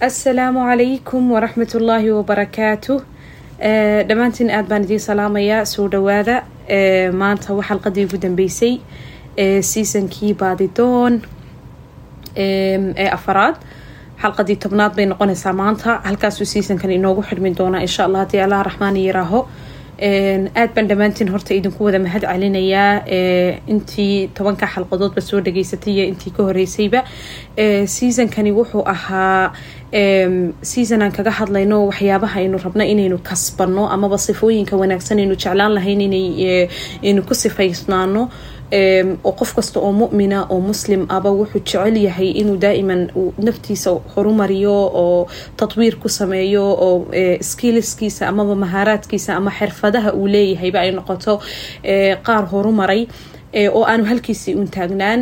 asalaamu calaykum waraxmat ullaahi wabarakaatu dhammaantiin aad baan idiin salaamayaa soo dhawaada maanta waa xalqadii ugu dambeysay. Seasonkii baadidoon ee afaraad. Xalqadii tobnaad bay noqonaysaa maanta. Halkaasuu seasonkan inoogu xidhmi doonaa insha allah haddii allah raxmaan yaraaho aad baan dhammaantiin horta idinku wada mahad celinayaa intii tobanka xalqadoodba soo dhageysatay iyo intii ka horeysayba seasonkani wuxuu ahaa season aan kaga hadlayno waxyaabaha aynu rabno inaynu kasbano amaba sifooyinka wanaagsan aynu jeclaan lahayn inaynu ku sifaysnaano oo qof kasta oo mumina oo muslim aba wuxuu jecel yahay inuu daa'iman naftiisa horumariyo oo tatwiir ku sameeyo oo skillskiisa amaba mahaaraadkiisa ama xirfadaha uu leeyahayba ay noqoto qaar horumaray oo aanu halkiisii un taagnaan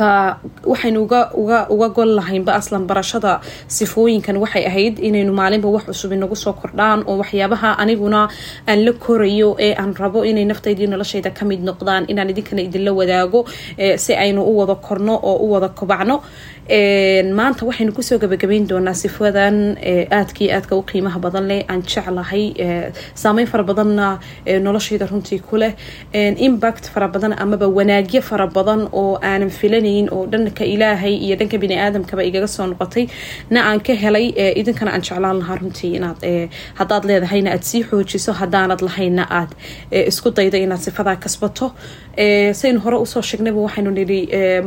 waxaynu uga gol lahaynba aslan barashada sifooyinkan waxay ahayd inaynu maalinba wax cusub inagu soo kordhaan oo waxyaabaha aniguna aan la korayo ee aan rabo inay naftaydii noloshayda ka mid noqdaan. Inaan idinkana idinla wadaago si aynu u wada korno oo u wada kobacno maanta waxaynu ku soo gabagabayn doonaa sifadan aadkii aadka u qiimaha badan leh aan jeclahay saameyn fara badanna noloshayda runtii ku leh. Impact fara badan amaba wanaagyo fara badan oo aanan filanayn oo dhanka ilaahay iyo dhanka biniaadamkaba igaga soo noqotay na aan ka helay idinkana aan jeclaan lahaa runtii inaad haddaad leedahayna aad sii xoojiso haddaanad lahayna aad isku dayda inaad sifadaa kasbato. Saynu hore u soo sheegnayba waxaynu nidhi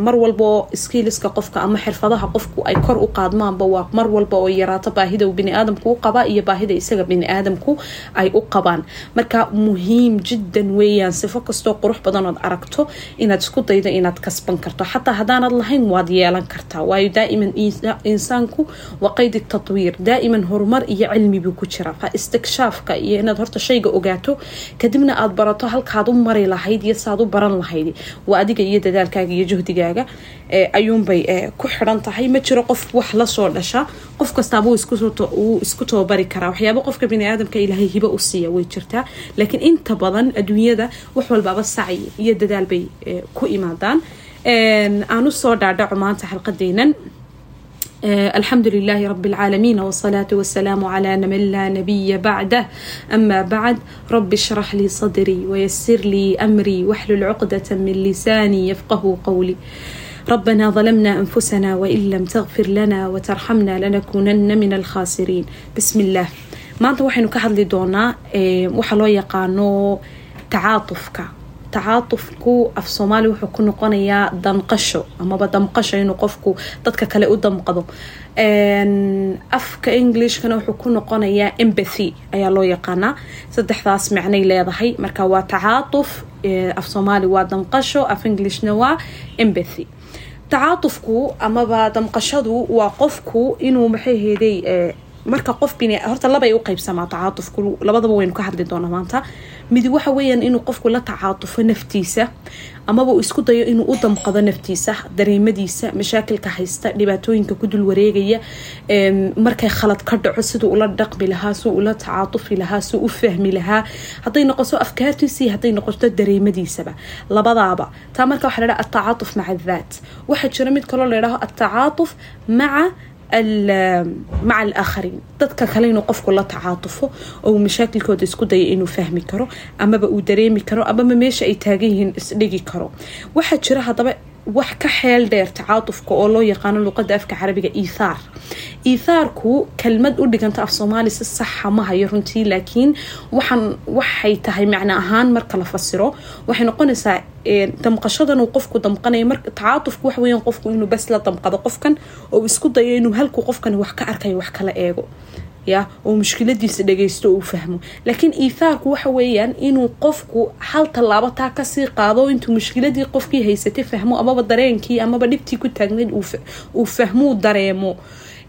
mar walbo skiliska qofka ama xirfadaha qofku ay kor u qaadmaanba waa mar walba oo yaraato baahida uu biniaadamku u qabaa iyo baahida isaga biniaadamku ay u qabaan. Marka muhiim jiddan weeyaan sifo kastoo qurux badanood aragto inaad isku daydo inaad kasban karto. Xataa haddaanad lahayn waad yeelan kartaa. Waayo daa'iman insaanku waa qaydi tatwiir. Daa'iman horumar iyo cilmi buu ku jira fa istikshaafka iyo inaad horta shayga ogaato kadibna aad barato halkaad u mari lahayd iyo saaad u baran lahayd. Waa adiga iyo dadaalkaaga iyo juhdigaaga ayuunbay ku xiran tahay ma jiro qof wax la soo dhasha. Qof kastaaba isku tababari karaa. Waxyaaba qofka biniaadamka ilaahay hiba u siiya way jirtaa laakiin inta badan adduunyada wax walbaaba sacyi iyo dadaal bay eh, ku imaadaan. Aan u soo dhaadhaco maanta xalqadeenan eh, alxamdu lilaahi rabi اlcaalamiin wsalaatu wasalaamu calaa man laa nabiya bacdah ama bacd rabi shrax lii sadrii wayasir lii amrii waxlul cuqdata min lisaanii yafqahu qowlii ربنا ظلمنا أنفسنا وإن لم تغفر لنا وترحمنا لنكونن من الخاسرين بسم الله maanta waxaynu ka hadli doonaa waxa loo yaqaano tacaatufka tacaatufku af soomaali wuxuu ku noqonayaa danqasho amaba damqasho inuu qofku dadka kale u damqado afka englishkana wuxuu ku noqonayaa empathy ayaa loo yaqaanaa saddexdaas macnay leedahay marka waa tacaatuf af soomaali waa damqasho af englishna waa empathy tacaatufku amaba damqashadu waa qofku inuu maxay heeday marka qof bin horta labay u qaybsamaa tacaatufku labadaba waynu ka hadli doonaa maanta. Midi waxa weeyaan inuu qofku la tacaatufo naftiisa amaba uu isku dayo inuu u damqado naftiisa dareemadiisa mashaakilka haysta dhibaatooyinka ku dul wareegaya markay khalad ka dhaco siduu ula dhaqmi lahaa suu ula tacaatufi lahaa suu u fahmi lahaa. Hadday noqoto afkaartiisii hadday noqoto dareemadiisaba. Labadaaba. Taa marka waxa ladhaha atacaatuf maca adhaat waxaa jira mid kaloo ladhaho atacaatuf maca maca alaakhariin dadka kale inuu qofku la tacaatufo oo uu mashaakilkooda isku daya inuu fahmi karo amaba uu dareemi karo amaba meesha ay taagan yihiin isdhigi karo waxaa jira haddaba wax ka xeel dheer tacaatufka oo loo yaqaano luqada afka carabiga ethaar ethaarku kelmad u dhiganta af soomaali si saxa ma hayo runtii laakiin waxaan waxay tahay macno ahaan marka la fasiro waxay noqonaysaa damqashadan uu qofku damqanayo. Marka tacaatufku waxa weeyaan qofku inuu bas la damqado qofkan oo isku dayo inuu halku qofkan wax ka arkayo wax kala eego ya oo mushkiladiisa dhageysto uu fahmo. Laakiin iithaarku waxa weeyaan inuu qofku hal tallaabo taa ka sii qaado intuu mushkiladii qofkii haysatay fahmo amaba dareenkii amaba dhibtii ku taagnayd uu fahmuu dareemo.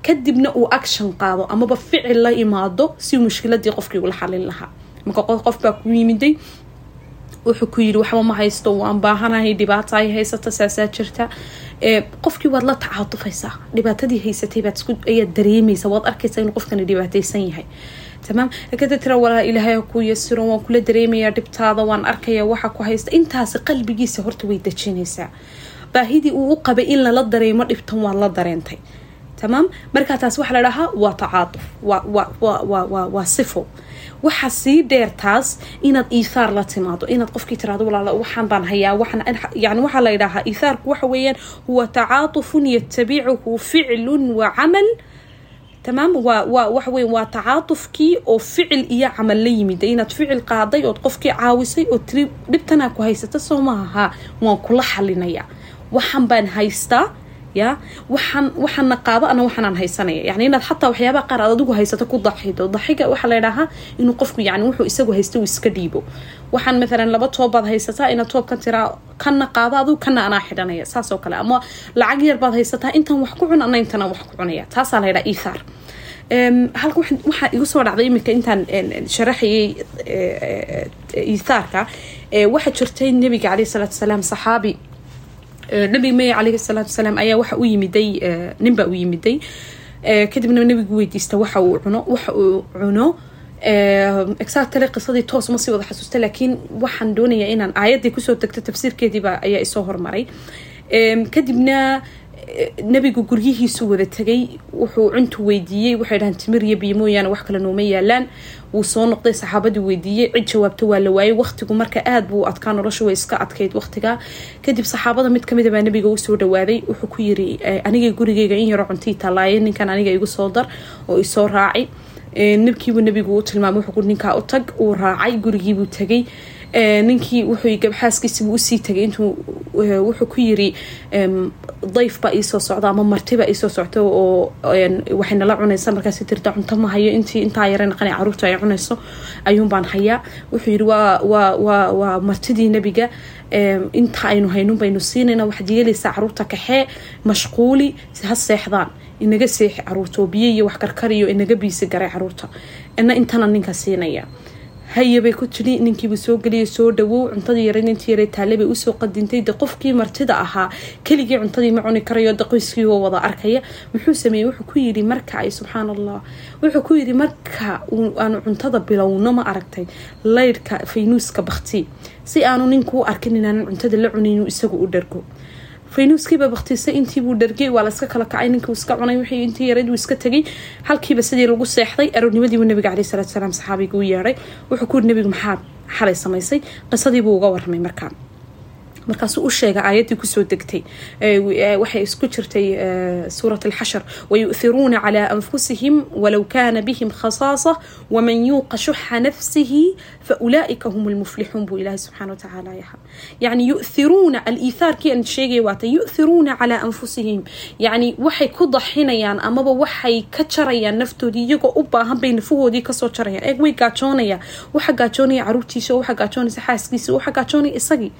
Kadibna uu action qaado amaba ficil la imaado si mushkiladii qofkii ula xalin lahaa. Marka qof baa ku yimiday wuxuu ku yiri waxba ma haysto waan baahanahay dhibaata ay haysata saasaa jirta. Qofkii waad la tacaatufaysaa dhibaatadii haysatay ayaad dareemaysa waad arkaysaa inuu qofkani dhibaataysan yahay. Tamaam kada tira walaa ilaahay ha ku yasiro waan kula dareemayaa dhibtaada waan arkayaa waxa ku haysta. Intaasi qalbigiisa horta way dejinaysaa. Baahidii uu u qabay in lala dareemo dhibtan waad la dareentay tamaam markaa taas waxaa la dhahaa waa tacaatuf waa sifo waxa sii dheer taas inaad iithaar la timaado inaad qofkii tiraado walaala waxaan baan hayaa yani waxaa la yidhaahaa iithaarku waxa weeyaan huwa tacaatufun yatabicuhu ficlun wa camal tamaam waa waa waxa weya waa tacaatufkii oo ficil iyo camal la yimid inaad ficil qaaday ood qofkii caawisay oo tiri dhibtanaa ku haysata soo maaha waan kula xalinaya waxaan baan haystaa ya? Waxaan waxaana qaado ana waxaanaan haysanaya. Yani inaad xataa waxyaabaha qaar aad adigu haysato ku daxido. Daxiga waxaa la ydhaahaa inuu qofku yani wuxuu isagu haysta uu iska dhiibo. Waxaan maalan laba toobaad haysataa inaad toobkan tiraa kana qaado adigu kana anaa xidhanaya. Saas oo kale ama lacag yar baad haysataa intan wax ku cun ana intan wax ku cunaya. Taasaa la ydhaha ethaar halka waxaa igu soo dhacday iminka intaan sharaxayay ethaarka waxaa jirtay nabiga caleyh salaatu salaam saxaabi nabi mey caleyhi salaatu salaam ayaa waxa u yimiday ninbaa u yimiday. Kadibna nabigu weydiista waxa uu cuno waxa uu cuno. Exactly qisadii toos ma sii wada xasuusta laakiin waxaan doonayaa inaan aayaddii ku soo tagto tafsiirkeediiba ayaa isoo hormaray. Kadibna nabigu guryihiisu wada tegay wuxuu cuntu weydiiyey waxay dhahaan timir iyo biyo mooyaane wax kale nooma yaalaan wuu soo noqday saxaabadii weydiiyey cid jawaabto waa la waayey waqtigu marka aada buu adkaa nolosha way iska adkayd waqtiga. Kadib saxaabada mid kamida baa nabiga u soo dhawaaday wuxuu ku yiri aniga gurigeyga in yaro cuntii talaaye ninkan aniga igu soo dar oo isoo raacay. Nibkiibuu nabigu u tilmaamay wuxuu ninkaa u tag uu raacay gurigiibuu tegay ninkii wuxuu gabxaaskiisibuu u sii tagay intuu wuxuu ku yiri dayf baa iisoo socda ama martiba iisoo socta oo waxay nala cunaysa markaas tirta cunto ma hayo. Intii intaa yara naqana carruurta ay cunayso ayuunbaan hayaa. Wuxuu yiri waa martidii nebiga. Inta aynu haynun baynu siinayna. Waxaad yeelaysaa carruurta kaxee mashquuli ha seexdaan. Inaga seexi carruurta oo biyo iyo wax karkariyo inaga biisi garay carruurta. Ina intana ninka siinaya hayabay ku tiri ninkiiba soo geliyay soo dhawow cuntadii yara intii yara taalebay u soo qadintay de qofkii martida ahaa. Keligii cuntadii ma cuni karayo de qoyskii oo wada arkaya. Muxuu sameeyey? Wuxuu ku yiri marka ay subxaan allah wuxuu ku yiri marka aanu cuntada bilowno ma aragtay laydhka faynuuska bakti si aanu ninkuu arkin inaanan cuntada la cunaynu isagu u dhargo faynuuskiiba baktiisay intiibuu dhargay waa layska kala kacay ninkii iska cunay wixii intii yareed uu iska tegay halkiiba sidii lagu seexday aroornimadiibu nabiga caleyhi salaatu salaam saxaabiga u yeedhay. Wuxuu ku yiri nabigu maxaad xalay samaysay? Qisadiibuu uga warramay markaa markaasuu u sheega aayaddii ku soo degtay waxay isku jirtay suurat alxashar wayu'thiruuna calaa anfusihim walow kaana bihim khasaasa waman yuuqa shuxa nafsihi faulaa'ika hum lmuflixuun buu ilaahay subxaana watacaala yaha yacni yu'thiruuna aliithaarkii aan sheegaya waata yu'thiruuna calaa anfusihim. Yacni waxay ku daxinayaan amaba waxay ka jarayaan naftoodii iyagoo u baahan bay nafahoodii ka soo jarayaan eeg way gaajoonayaan. Waxa gaajoonaya caruurtiisa waxa gaajoonaysa xaaskiisa waxa gaajoonaya isagii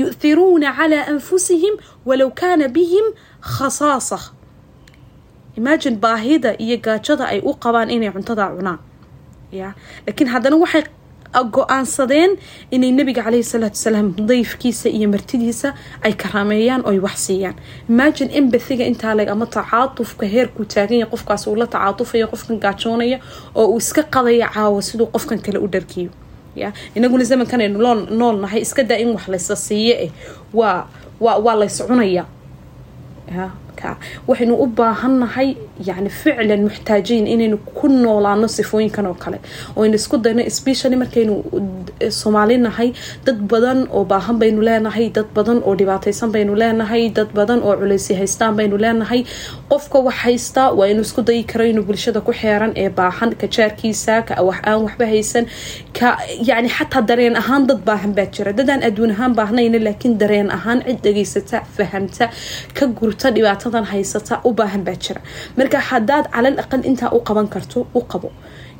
yu'thiruuna calaa anfusihim walow kaana bihim khasaasa imagine baahida iyo gaajada ay u qabaan inay cuntada cunaan ya laakiin haddana waxay go'aansadeen inay nabiga caleyhi salaatu salaam dayfkiisa iyo martidiisa ay karaameeyaan oo ay wax siiyaan imagine embathiga intaa leg ama tacaatufka heerkuu taagan yahay qofkaas uu la tacaatufayo qofkan gaajoonaya oo uu iska qadaya caawa siduu qofkan kale u dharkiyo ya. Inaguna zamankan aynu loo nool nahay. Iska daa in wax laysa siiye eh waa waa waa lays cunaya ya waxaynu u baahannahay yani ficlan muxtaajiin inaynu ku noolaano sifooyinkan oo kale. Oo aynu isku dayno specially markaynu soomaali nahay dad badan oo baahan baynu leenahay dad badan oo dhibaataysan baynu leenahay dad badan oo culeysi haystaan baynu leenahay. Qofka wax haystaa waa inuu isku dayi karo inuu bulshada ku xeeran ee baahan ka jaarkiisa ka wax aan waxba haysan ka yani xataa dareen ahaan dad baahan baa jira. Dadaan adduun ahaan baahnayna laakiin dareen ahaan cid dhageysata fahamta ka gurta dhibaata haysata u baahan baa jira. Marka hadaad calal aqal intaa u qaban karto u qabo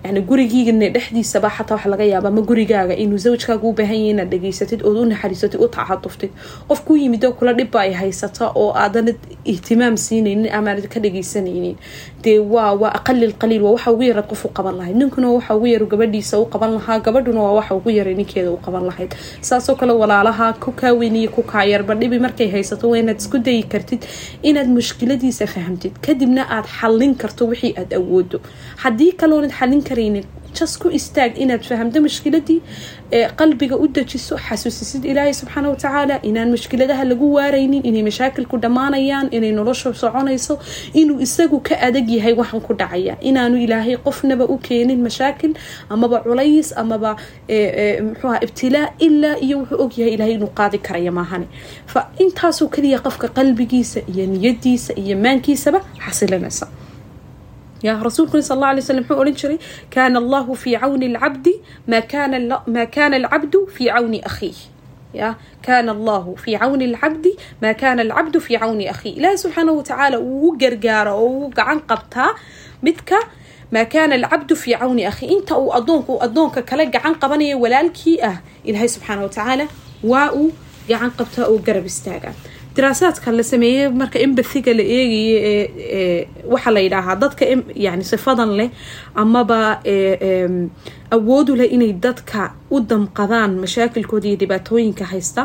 yani gurigiigana dhexdiisaba xataa waxa laga yaaba ma gurigaaga inuu zawjkaaga u baahan yahay inaad dhageysatid ood u naxariisatid u tacatuftid qof ku yimid oo kula dhibba ay haysata oo aadan ihtimaam siinaynin amaanad ka dhageysanaynin dee waa waa aqalil qaliil waa waxa ugu yaraad qof u qaban lahayd. Ninkuna waxa ugu yar gabadhiisa u qaban lahaa gabadhuna waa waxa ugu yaray ninkeeda u qaban lahayd. Saasoo kale walaalaha ku kaaweyniyo ku kaayarba dhibi markay haysato waa inaad isku dayi kartid inaad mushkiladiisa fahamtid. Kadibna aad xallin karto wixii aad awoodo. Haddii kaloonad xallin karaynin. Jas ku istaag inaad fahamto mashkiladii qalbiga u dejiso xasuusisid ilaahay subxaana watacaala inaan mashkiladaha lagu waaraynin inay mashaakilku dhammaanayaan inay nolosha soconayso inuu isagu ka adag yahay waxan ku dhacaya inaanu ilaahay qofnaba u keenin mashaakil amaba culays amaba mxuuha ibtilaa ilaa iyo wuxuu ogyahay ilaahay inuu qaadi karaya maahane fa intaasoo keliya qofka qalbigiisa iyo niyadiisa iyo maankiisaba xasilinaysa ya rasuulkuna sal alla alay slm muxuu odhan jiray kaana allahu fii cawni alcabdi maa kana alcabdu fii cawni akhiih ya kaana allahu fii cawni alcabdi maa kaana alcabdu fii cawni akhiih ilaahay subxaana watacaala uu u gargaaro oo uu gacan qabtaa midka maa kaana alcabdu fii cawni akhiih inta uu adoonku adoonka kale gacan qabanaya walaalkii ah ilaahay subxaana watacaala waa uu gacan qabtaa oo garab istaagaa diraasaadka la sameeyey marka embathiga la eegaya ee waxaa la yidhaahaa dadka yani sifadan leh amaba awoodu leh inay dadka u damqadaan mashaakilkooda iyo dhibaatooyinka haysta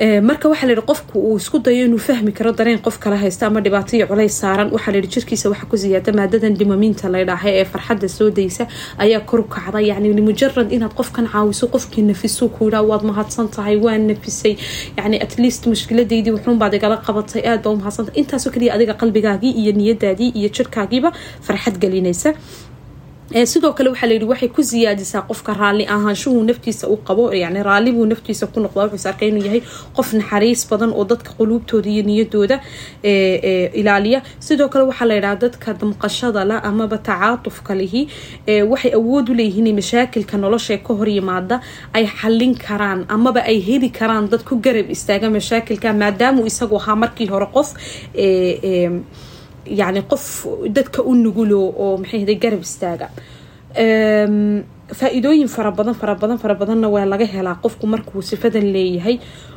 marka waxaa layihi qofku uu isku dayo inuu fahmi karo dareen qof kala haysta ama dhibaato iyo culays saaran waxaa layihi jirkiisa waxa ku siyaada maadadan dimamiinta laydhaaha ee farxadda soo daysa ayaa kor kacda. Yani limujarad inaad qofkan caawiso qofkii nafiso ku yidhaa waad mahadsan tahay waan nafisay. Yani at least mushkiladeydii wuxuunbaad igala qabatay aad baa u mahadsantahay intaasoo kaliya adiga qalbigaagii iyo niyadaadii iyo jirkaagiiba farxad gelinaysa sidoo kale waxaa layihi waxay ku siyaadisaa qofka raalli ahaanshuhu naftiisa u qabo yani raallibuu naftiisa ku noqda wuxuus arkay inuu yahay qof naxariis badan oo dadka quluubtooda iyo niyadooda ilaaliya. Sidoo kale waxaa la yidhaha dadka damqashada la amaba tacaatufka lihi waxay awood u leeyihiin mashaakilka nolosha ka hor yimaada ay xallin karaan amaba ay heli karaan dad ku garab istaaga mashaakilka maadaamuu isagu ahaa markii hore qof yani qof dadka u nugulo oo maxayhda garab istaaga faa-iidooyin farabadan farabadan farabadanna waa laga helaa qofku markuu sifadan leeyahay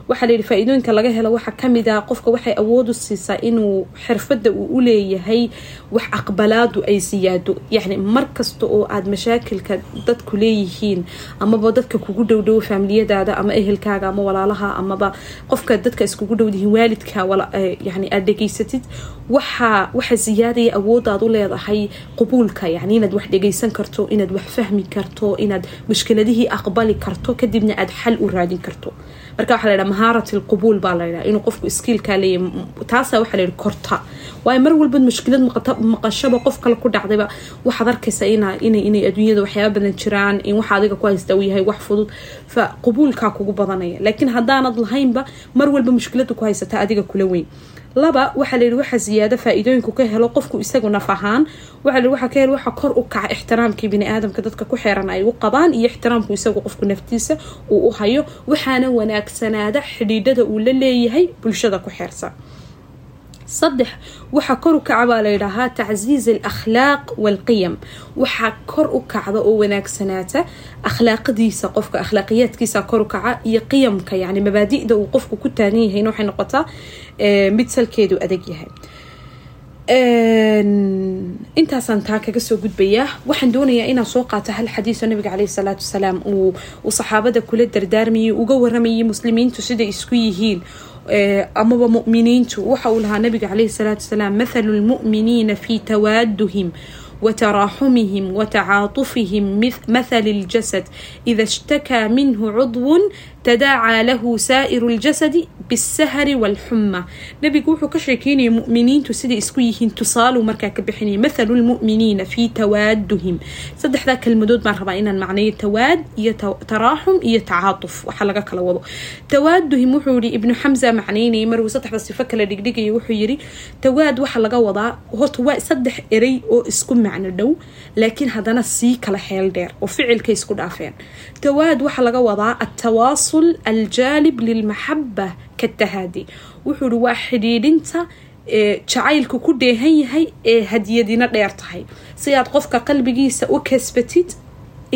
waxaa layihi faa-iidooyinka laga helo waxaa ka mid ah qofka waxay awood u siisaa inuu xirfada uu u leeyahay wax aqbalaadu ay siyaado. Yacni markasta oo aada mashaakilka dadku leeyihiin amaba dadka kugu dhowdhowo faamiliyadaada ama ehelkaaga ama walaalaha amaba qofka dadka iskugu dhowdihiin waalidka yani aada dhegeysatid waxaa waxa siyaadaya awoodaad u leedahay qubuulka. Yani inaad wax dhegeysan karto inaad wax fahmi karto inaad mushkiladihii aqbali karto kadibna aada xal u raadin karto marka waxaa laydhaha mahaarat alqubuul baa laydhaha inuu qofku iskiilkaa leeyahy taasaa waxaa layidhi korta. Waayo mar walba mushkilad maqashaba qof kale ku dhacdayba waxaad arkaysaa inay adduunyada waxyaaba badan jiraan in waxa adiga ku haysta uu yahay wax fudud fa qubuulkaa kugu badanaya. Laakiin haddaanad lahaynba mar walba mushkilada ku haysataa adiga kula weyn laba waxaa layihi waxa ziyaado faa-iidooyinku ka helo qofku isagu naf ahaan. Waxaa layihi waxa ka helo waxa kor u kaca ixtiraamkii bini aadamka dadka ku xeeran ay u qabaan iyo ixtiraamku isagu qofku naftiisa uu u hayo. Waxaana wanaagsanaada xidhiidhada uu la leeyahay bulshada ku xeersan saddex waxaa kor u kaca baa layidhaahaa tacsiiz alakhlaaq walqiyam. Waxaa kor u kacda oo wanaagsanaata akhlaaqadiisa qofka akhlaaqiyaadkiisa kor u kaca iyo qiyamka yani mabaadida uu qofku ku taagan yahayna waxay noqotaa mid salkeedu adag yahay intaasaan taa kaga soo gudbayaa waxaan doonayaa inaan soo qaato hal xadiiso nabiga caleyhi salaatu wasalaam uu saxaabada kula dardaarmayay uga waramayay muslimiintu siday isku yihiin amaba mu'miniintu waxa uu lahaa nabiga caleyhi salaatu wasalaam mathalu lmu'miniina fi tawaaduhim وتراحمهم وتعاطفهم مثل الجسد إذا اشتكى منه عضو tadaacaa lahu saa'iru ljasadi bisahari walxuma nabigu wuxuu ka sheekeynaya muminiintu siday isku yihiin tusaalu markaa ka bixinaya mathalu lmu'miniina fii tawaaduhim saddexdaa kelmadood baan rabaa inaan macnayo tawaad iyo taraaxum iyo tacaatuf waxaa laga kala wado tawaaduhim wuxuu yihi ibnu xamsa macnaynayay maruu saddexda sifo kala dhigdhigaya wuxuu yidhi tawaad waxaa laga wadaa horta waa saddex erey oo isku macno dhow laakiin haddana sii التواصل الجالب للمحبة كالتهادي وحور واحد انت jacaylku ku dheehan yahay ee hadiyadina dheer tahay si aad qofka qalbigiisa u kasbatid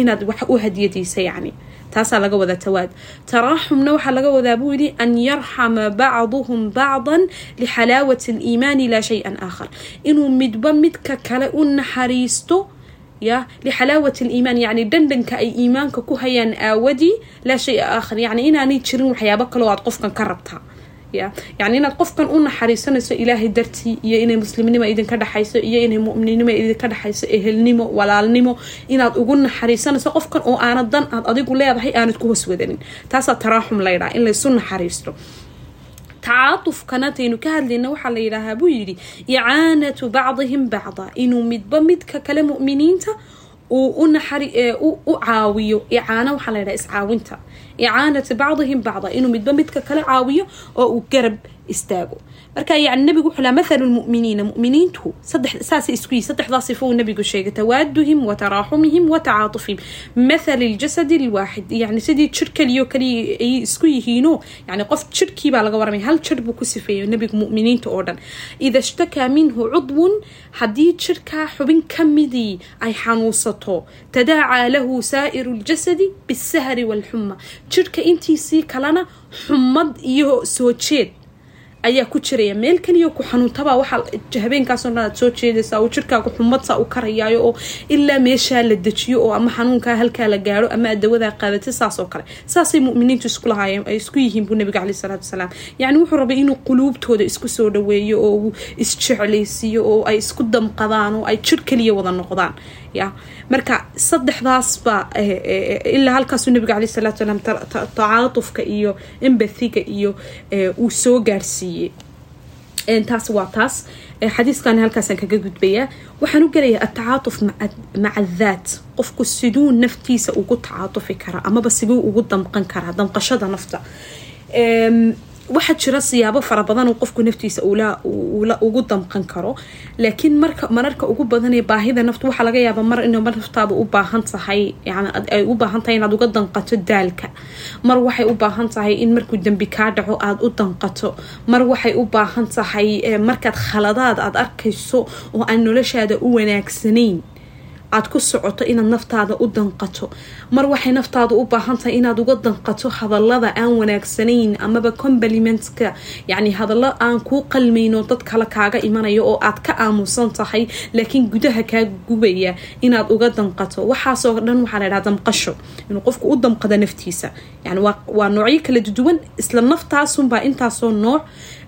inaad wax u hadiyadiisa yacni taasaa laga wadaa tawaad taraaxumna waxaa laga wadaa buu yidhi an yarxama bacduhum bacdan lixalaawati aliimaani laa shay-an aakhar inuu midba midka kale u naxariisto ya lixalaawati aliimaan yacni dhandhanka ay iimaanka ku hayaan aawadii laa shay-a aakhar yacni inaanay jirin waxyaabo kaloo aad qofkan ka rabtaa ya yani inaad qofkan u naxariisanayso ilaahay dartii iyo inay muslimnimo idinka dhexayso iyo inay mu'minnimo idinka dhexayso ehelnimo walaalnimo inaad ugu naxariisanayso qofkan oo aanad dan aad adigu leedahay aanad ku hoos wadanin taasaa taraaxum laydhaha in laysu naxariisto tacaatufkana taynu ka hadlayna waxaa la yidhaahaa buu yidhi icaanatu bacdihim bacda. Inuu midba midka kale mu'miniinta uu u caawiyo. Icaano waxaa la yidhaha iscaawinta. Icaanatu bacdihim bacda. Inuu midba midka kale caawiyo oo uu garab istaago. Marka yani nabigu wuxuu laha mathalu lmuminiina muminiintu saasay isku yihi saddexdaa sifo uu nabigu sheegay tawaaduhim wa taraaxumihim wa tacaatufihim mathal ljasad lwaaxid yani sidii jir kaliyo kaliya ay isku yihiino yani qof jirhkiibaa laga waramaya hal jir buu ku sifeeyo nabigu muminiinta oo dhan. Ida shtakaa minhu cudwun haddii jirkaa xubin kamidii ay xanuunsato tadaacaa lahu saa'iru ljasadi bisahri walxuma jirhka intiisii kalena xumad iyo soo jeed ayaa ku jiraya. Meel kaliya ku xanuuntabaa waxaa habeenkaasoo dhan aad soo jeedaysaa oo jirkaaga xumadsaa u karayaayo oo ilaa meeshaa la dejiyo oo ama xanuunkaa halkaa la gaaro ama aad dawadaa qaadatay saas kale. Saasay muminiintu isku lahaayeen ay isku yihiin buu nabiga caleyhi salaatu wasalaam yacni wuxuu rabay inuu quluubtooda isku soo dhaweeyo oo uu isjeclaysiiyo oo ay isku damqadaan oo ay jir kaliya wada noqdaan. Ya marka saddexdaasba ilaa halkaasuu nabiga caleyhi salaatu wasalaam tacaatufka iyo embathiga iyo uu soo gaarsiiyey taas waa taas xadiiskan halkaasaan kaga gudbayaa waxaan u gelayaa atacaatuf maca daat qofku siduu naftiisa ugu tacaatufi karaa amaba siduu ugu damqan karaa damqashada nafta waxaa jira siyaabo fara badan oo qofku naftiisa ugu damqan karo. Laakiin mararka ugu badanee baahida naftu waxaa laga yaaba mar ina naftaada u baahan tahay ay u baahan tahay inaad uga danqato daalka. Mar waxay u baahan tahay in markuu dembi kaa dhaco aada u danqato mar waxay u baahan tahay markaad khaladaad aada arkayso oo aan noloshaada u wanaagsanayn aad ku socoto inaad naftaada u danqato. Mar waxay naftaada u baahan tahay inaad uga danqato hadallada aan wanaagsanayn amaba complimentka yacni hadallo aan kuu qalmayno dad kale kaaga imanayo oo aad ka aamusan tahay laakiin gudaha kaa gubaya inaad uga danqato. Waxaasoo dhan waxaa la ydhaha damqasho inuu qofku u damqado naftiisa. Yani waa noocyo kala duwan isla naftaasunbaa intaasoo nooc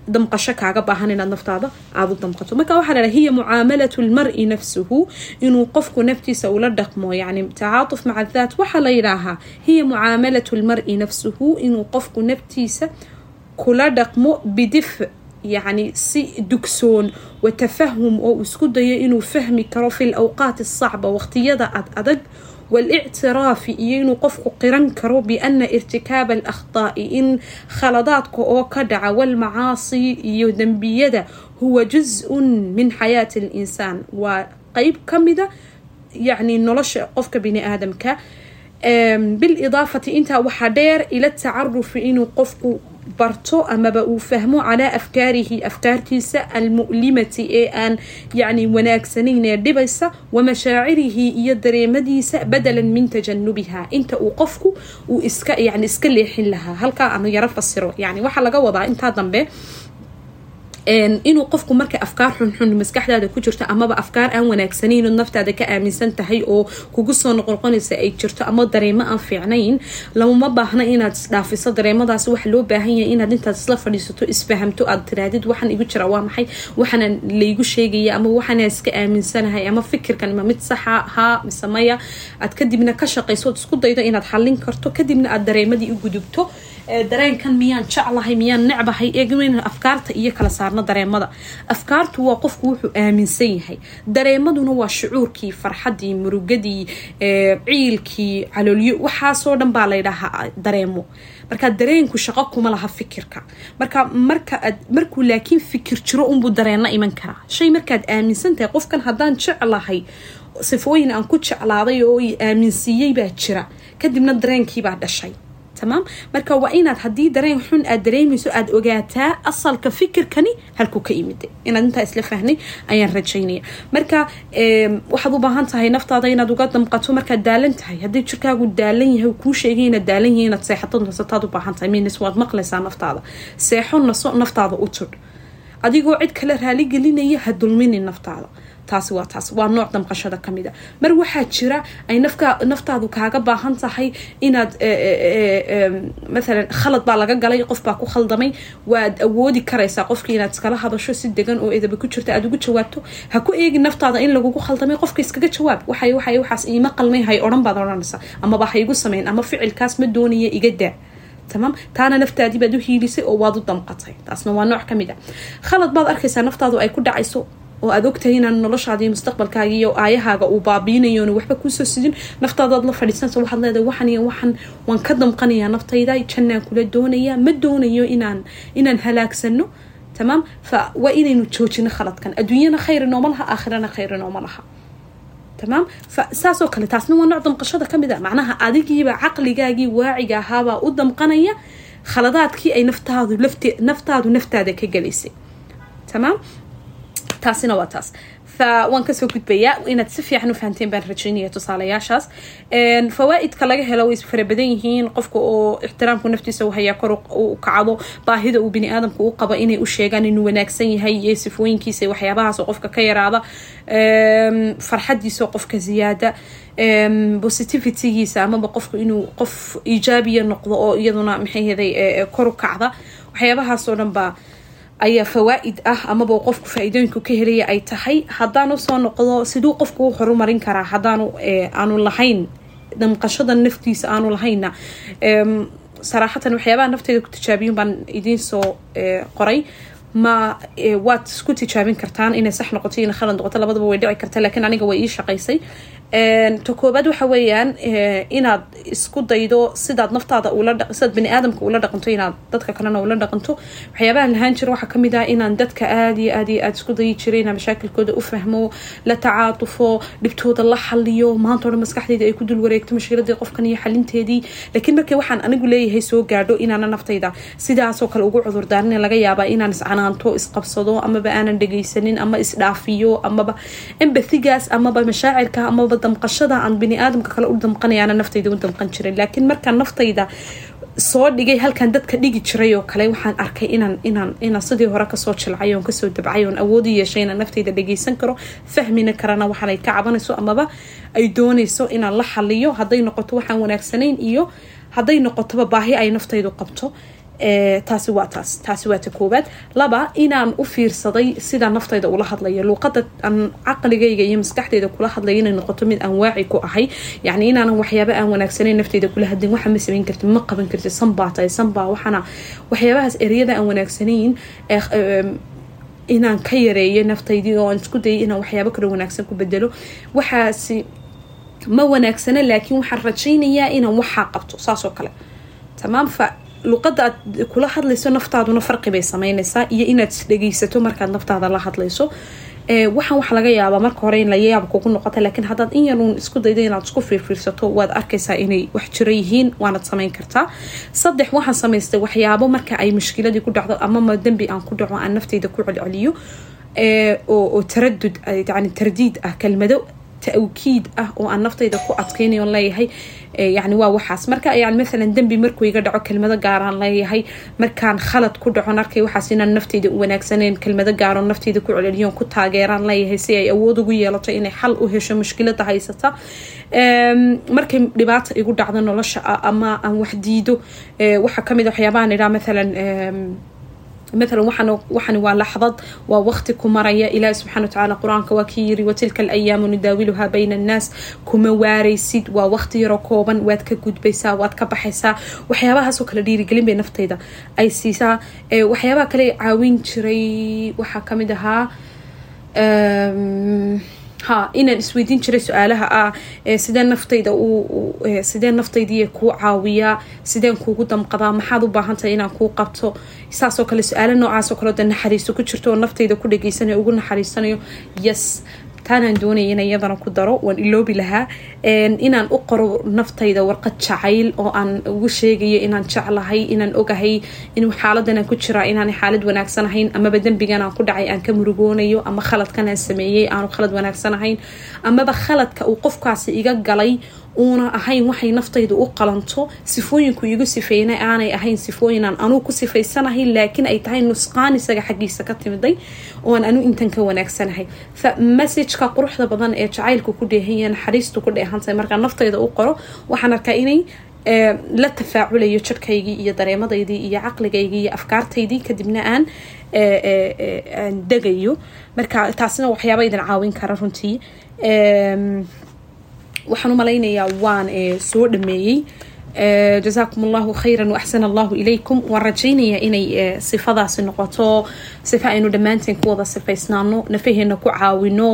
damqasho kaaga baahan inaad naftaada aada u damqato marka waxaa la hiya mucaamalatu lmari nafsuhu inuu qofku naftiisa ula dhaqmo yani tacaatuf maca daat waxaa la yidhaahaa hiya mucaamalatu lmari nafsuhu inuu qofku naftiisa kula dhaqmo bidif yacni si dugsoon wa tafahum oo isku dayo inuu fahmi karo fi lawqaati asacba waqtiyada ad adag walictiraafi iyo inuu qofku qiran karo biana irtikaaba alakhdaa'i in khaladaadka oo ka dhaca walmacaasi iyo dembiyada huwa juz-un min xayaati alinsaan. Waa qeyb ka mida yacni nolosha qofka bini aadamka bilidaafati intaa waxaa dheer ila tacarufi inuu qofku barto amaba uu fahmo calaa afkaarihi afkaartiisa almu'limati ee aan yacni wanaagsanayn ee dhibaysa wa mashaacirihi iyo dareemadiisa badalan min tajanubiha inta uu qofku uu iska yani iska leexin lahaa halkaa aan yaro fasiro yani waxaa laga wadaa intaa dambe inuu qofku marka afkaar xunxun maskaxdaada ku jirto amaba afkaar aan wanaagsaneyn oo naftaada ka aaminsan tahay oo kugu soo noqonoqonaysa ay jirto ama dareemo aan fiicnayn lamama baahna inaad isdhaafiso dareemadaas. Waxa loo baahan yahay inaad intaad isla fadhiisato isfahamto aad tiraadid waxaan igu jira waa maxay? Waxaana laygu sheegaya ama waxaana iska aaminsanahay ama fikirkan ma mid saxa haa mise maya aad kadibna ka shaqayso ood isku daydo inaad xallin karto. Kadibna aad dareemadii u gudubto dareenkan miyaan jeclahay miyaan necbahay eegn afkaarta iyo kala saarno dareemada. Afkaartu waa qofku wuxuu aaminsan yahay. Dareemaduna waa shucuurkii farxadii murugadii ciilkii caloolyo waxaasoo dhan baa laydhahaa dareemo. Marka dareenku shaqo kuma laha fikirka. Marka marka markuu laakiin fikir jiro unbuu dareena iman karaa. Shay markaad aaminsan tahay qofkan haddaan jeclahay sifooyin aan ku jeclaaday oo i aaminsiiyey baa jira. Kadibna dareenkiibaa dhashay tamaam marka waa inaad haddii dareen xun aad dareemayso aada ogaataa asalka fikirkani halkuu ka imida inaad intaa isla fahnay ayaan rajaynaya marka waxaad u baahan tahay naftaada inaad uga damqato markaad daalan tahay. Haddii jirkaagu daalan yahay kuu sheegay inaad daalan yahay inaad seexato nasataad u baahan tahay. Minis waad maqlaysaa naftaada. Seexo naso naftaada u tudh adigoo cid kale raaligelinaya ha dulminin naftaada taasi waa taas. Waa nooc damqashada ka mid a. Mar waxaa jira ay naftaadu kaaga baahan tahay inaad maalan khalad baa laga galay qof baa ku khaldamay waad awoodi karaysaa qofkii inaad iskala hadasho si degan oo edaba ku jirta aad ugu jawaabto ha ku eegin naftaada in lagugu khaldamay qofka iskaga jawaab. Waxay waxay waxaas iima qalmay hay odhan baad odhanaysaa. Amaba ha igu ama ficilkaas ma doonaya iga daa tamaam taana naftaadii baad u hiilisay oo waad u damqatay. Taasna waa nooc ka mid a. Khalad baad arkaysaa naftaadu ay ku dhacayso oo aad ogtahay inaan noloshaada iyo mustaqbalkaaga iyo aayahaaga uu baabiinayoon waxba kuusoo sidin naftaadaad la fadhiisanaysa waxaad leedahay waxan iyo waxan waan ka damqanayaa naftayda jannaan kula doonayaa ma doonayo inaan inaan halaagsano tamaam fa waa inaynu joojino khaladkan. Adduunyana khayr nooma laha aakhirana khayr nooma tamaam fa saasoo kale taasna waa nooc damqashada ka mid a macnaha adigiiba caqligaagii waaciga ahaabaa u damqanaya khaladaadkii ay naftaadu naftaadu naftaada ka gelaysay tamaam taasina waa taas. Waan ka soo gudbayaa inaad si fiican u fahanteen baan rajaynaya tusaalayaashaas. Fawaa-idka laga helo way fara badan yihiin. Qofka oo ixtiraamku naftiisa u hayaa kor u kacdo baahida uu bini aadamka u qabo inay u sheegaan inuu wanaagsan yahay iyo sifooyinkiisa waxyaabahaasoo qofka ka yaraada. Farxadiisao qofka ziyaada. Positivitygiisa amaba qofku inuu qof iijaabiya noqdo oo iyaduna kor u kacda. Waxyaabahaasoo dhan baa ayaa fawaa-id ah amaba qofku faa-iidooyinku ka helaya ay tahay. Haddaanu soo noqdo siduu qofku u horumarin karaa haddaanu aanu lahayn damqashada naftiisa aanu lahaynna saraaxatan waxyaabaha nafteyda ku tijaabiyun baan idiin soo qoray. Ma waad isku tijaabin kartaan inay sax noqoto ina khalad noqoto. Labadaba way dhici karta laakiin aniga way ii shaqaysay ta koobaad waxa weeyaan inaad isku daydo sidaad naftaada sidaad bani aadamka ula dhaqanto inaad dadka kalena ula dhaqanto. Waxyaabaha lahaan jira waxaa ka mid ah inaan dadka aad iyo aad isku dayi jiray inaan mashaakilkooda u fahmo la tacaatufo dhibtooda la xaliyo maanta o maskaxdeyda ay ku dul wareegto mashkiladii qofkan iyo xalinteedii. Laakiin markii waxaan anigu leeyahay soo gaadho inaana naftayda sidaasoo kale ugu cudurdaarin laga yaabaa inaan iscanaanto isqabsado amaba aanan dhegaysanin ama isdhaafiyo amaba embathigaas amaba mashaacirka amaba damqashada aan bini aadamka kale u damqanayaana naftayda u damqan jiray. Laakiin markaan naftayda soo dhigay halkan dadka dhigi jiray oo kale waxaan arkay inaan inaan inaan sidii hore ka soo jilcay oon ka soo dabcay oon awood u yeeshay inaan naftayda dhageysan karo fahmina karana waxaan ay ka cabanayso amaba ay doonayso inaan la xaliyo hadday noqoto waxaan wanaagsanayn iyo hadday noqotoba baahi ay naftaydu qabto taasi waa taas taasi waa ta koowaad. Laba inaan u fiirsaday sida naftayda ula hadlayo luuqada aan caqligayga iyo maskaxdeyda kula hadlaya inay noqoto mid aan waaci ku ahay. Yacni inaanan waxyaaba aan wanaagsanayn nafteyda kula hadlin waxa ma samayn karti ma qaban karti sanbaa tahay waxaana waxyaabahaas ereyada aan wanaagsanayn inaan ka yareeyo naftaydii oo aan isku dayay inaan waxyaabo kale wanaagsan ku bedelo. Waxaasi ma wanaagsana laakiin waxaan rajaynayaa inaan waxaa qabto saasoo kale. Tamaam fa luqada aad kula hadlayso naftaaduna farqi bay sameynaysaa iyo inaad isdhegeysato markaad naftaada la hadlayso. Waxaan waxa laga yaabaa marka hore in la yaab kugu noqota laakiin haddaad in yaruun isku dayda inaad isku fiirfiirsato waad arkaysaa inay wax jiro yihiin waanad sameyn kartaa. Saddex waxaan samaystay waxyaabo marka ay mushkiladii ku dhacdo amama dembi aan ku dhaco aan nafteyda ku celceliyo oo taradud yani tardiid ah kelmado tawkiid ah oo aan naftayda ku adkeynayo leeyahay yani waa waxaas. Marka yani maalan dembi markuu iga dhaco kelmado gaaraan leeyahay markaan khalad ku dhacon arkay waxaas inaan nafteyda u wanaagsaneyn kelmado gaaro nafteyda ku celceliyoon ku taageeraan leeyahay si ay awood ugu yeelato inay xal u hesho mushkilada haysata. Markay dhibaata igu dhacdo nolosha ama aan wax diido waxaa ka mid waxyaabahan idhaa maalan matalan waxan waa laxdad waa waqti ku maraya. Ilaahi subxana watacaala qur'aanka waa kii yiri watilka alayaamu nudaawiluhaa bayna annaas. Kuma waaraysid waa waqti yaroo kooban waad ka gudbaysaa waad ka baxaysaa. Waxyaabahaasoo kale dhiirigelin bay nafteyda ay siisaa. Waxyaabaha kale caawin jiray waxaa ka mid ahaa ha inaan isweydiin jiray su'aalaha ah sideen naftayda sideen naftaydiiya kuu caawiyaa sideen kuugu damqadaa maxaad u baahantahay inaan kuu qabto? Saasoo kale su'aalo noocaasoo kale de naxariiso ku jirto oo naftayda ku dhageysanayo ugu naxariisanayo. Yes taanaan doonaya in iyadana ku daro waan iloobi lahaa. Inaan u qoro naftayda warqad jacayl oo aan ugu sheegayo inaan jeclahay inaan ogahay inuu xaaladan aan ku jiraa inaan xaalad wanaagsan ahayn amaba dembigan aan ku dhacay aan ka murugoonayo ama khaladkan aan sameeyey aanu khalad wanaagsan ahayn amaba khaladka uu qofkaasi iga galay uuna ahayn waxay naftaydu u qalanto sifooyinku igu sifeeyna aanay ahayn sifooyinaan anuu ku sifaysanahay laakiin ay tahay nusqaan isaga xaggiisa ka timiday ooan anu intan ka wanaagsanahay. Messageka quruxda badan ee jacaylku ku dheehanya naxariistu ku dheehantahay markaa naftayda u qoro waxaan arkaa inay la tafaaculayo jirkaygii iyo dareemadaydii iyo caqligaygii iyo afkaartaydii kadibna aan aan degayo. Marka taasina waxyaaba idin caawin kara runtii waxaan u malaynayaa waan soo dhameeyey. Jasaakum allahu khayra waaxsan allahu ilaykum. Waan rajaynayaa inay sifadaasi noqoto sifa aynu dhammaanteen ku wada sifaysnaano nafaheena ku caawino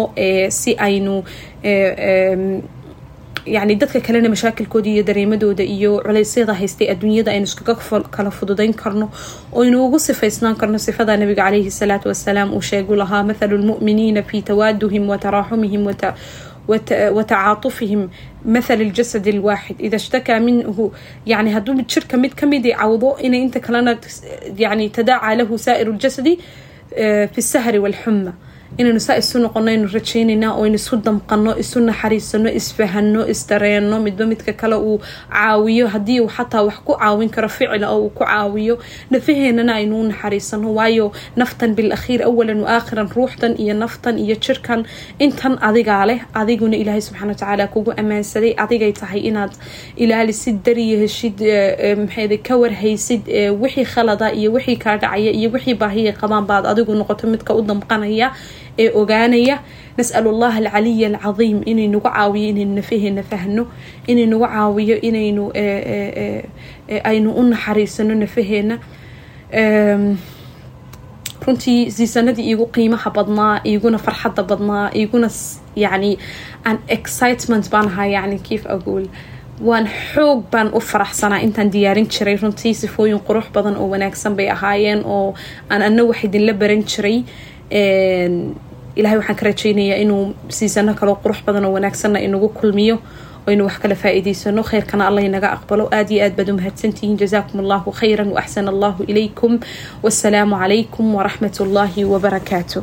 si aynu yani dadka kalena mashaakilkooda iyo dareemadooda iyo culeysyada haystay adduunyada aynu iskaga kala fududayn karno oynu ugu sifaysnaan karno sifada nabiga calayhi salaatu wasalaam uu sheegu lahaa mathalu lmu'miniina fi tawaaduhim wa taraaxumihim watacaaطufihim mathal اljasad اlwaaxid ida shtakaa minhu yani hadduu jirka mid ka mid cawdo inay inta kalena yani tadaacaa lahu saa'ir اljasadi fi اsahri wاlxuma inaynu saa isu noqono aynu rajaynaynaa oo aynu isu damqano isu naxariisano isfahano isdareeno midba midka kale uu caawiyo. Haddii uu xataa wax ku caawin karo ficila oo uu ku caawiyo nafaheenana aynu u naxariisano. Waayo naftan bilakhiir awalan wa aakhiran ruuxdan iyo naftan iyo jirkan intan adigaa leh adiguna ilaahay subxana watacaala kugu ammaansaday. Adigay tahay inaad ilaalisid dariya heshid maxayda ka warhaysid wixii khalada iyo wixii kaa dhacaya iyo wixii baahiya qabaan baad adigu noqoto midka u damqanaya ee ogaanaya nas'al allaha alcaliya alcadiim inay nagu caawiyo inaynu nafaheena fahno inay nagu caawiyo inaynu aynu u naxariisano nafaheena runtii siisanadii iigu qiimaha badnaa iiguna farxadda badnaa iiguna yani an excitement baan ahaa yani kiif agool. Waan xoog baan u faraxsanaa intaan diyaarin jiray runtii sifooyin qurux badan oo wanaagsan bay ahaayeen oo aan ana wax idinla baran jiray ilahay waxaan ka rajaynayaa inuu siisano kaloo qurux badan oo wanaagsanna inagu kulmiyo aynu wax kala faa'iidaysano. Khayrkana allah inaga aqbalo. Aad iyo aad baad u mahadsantihiin. Jazaakum allahu khayran waaxsana allahu ilaykum. Wassalaamu calaykum waraxmat ullaahi wabarakaatuh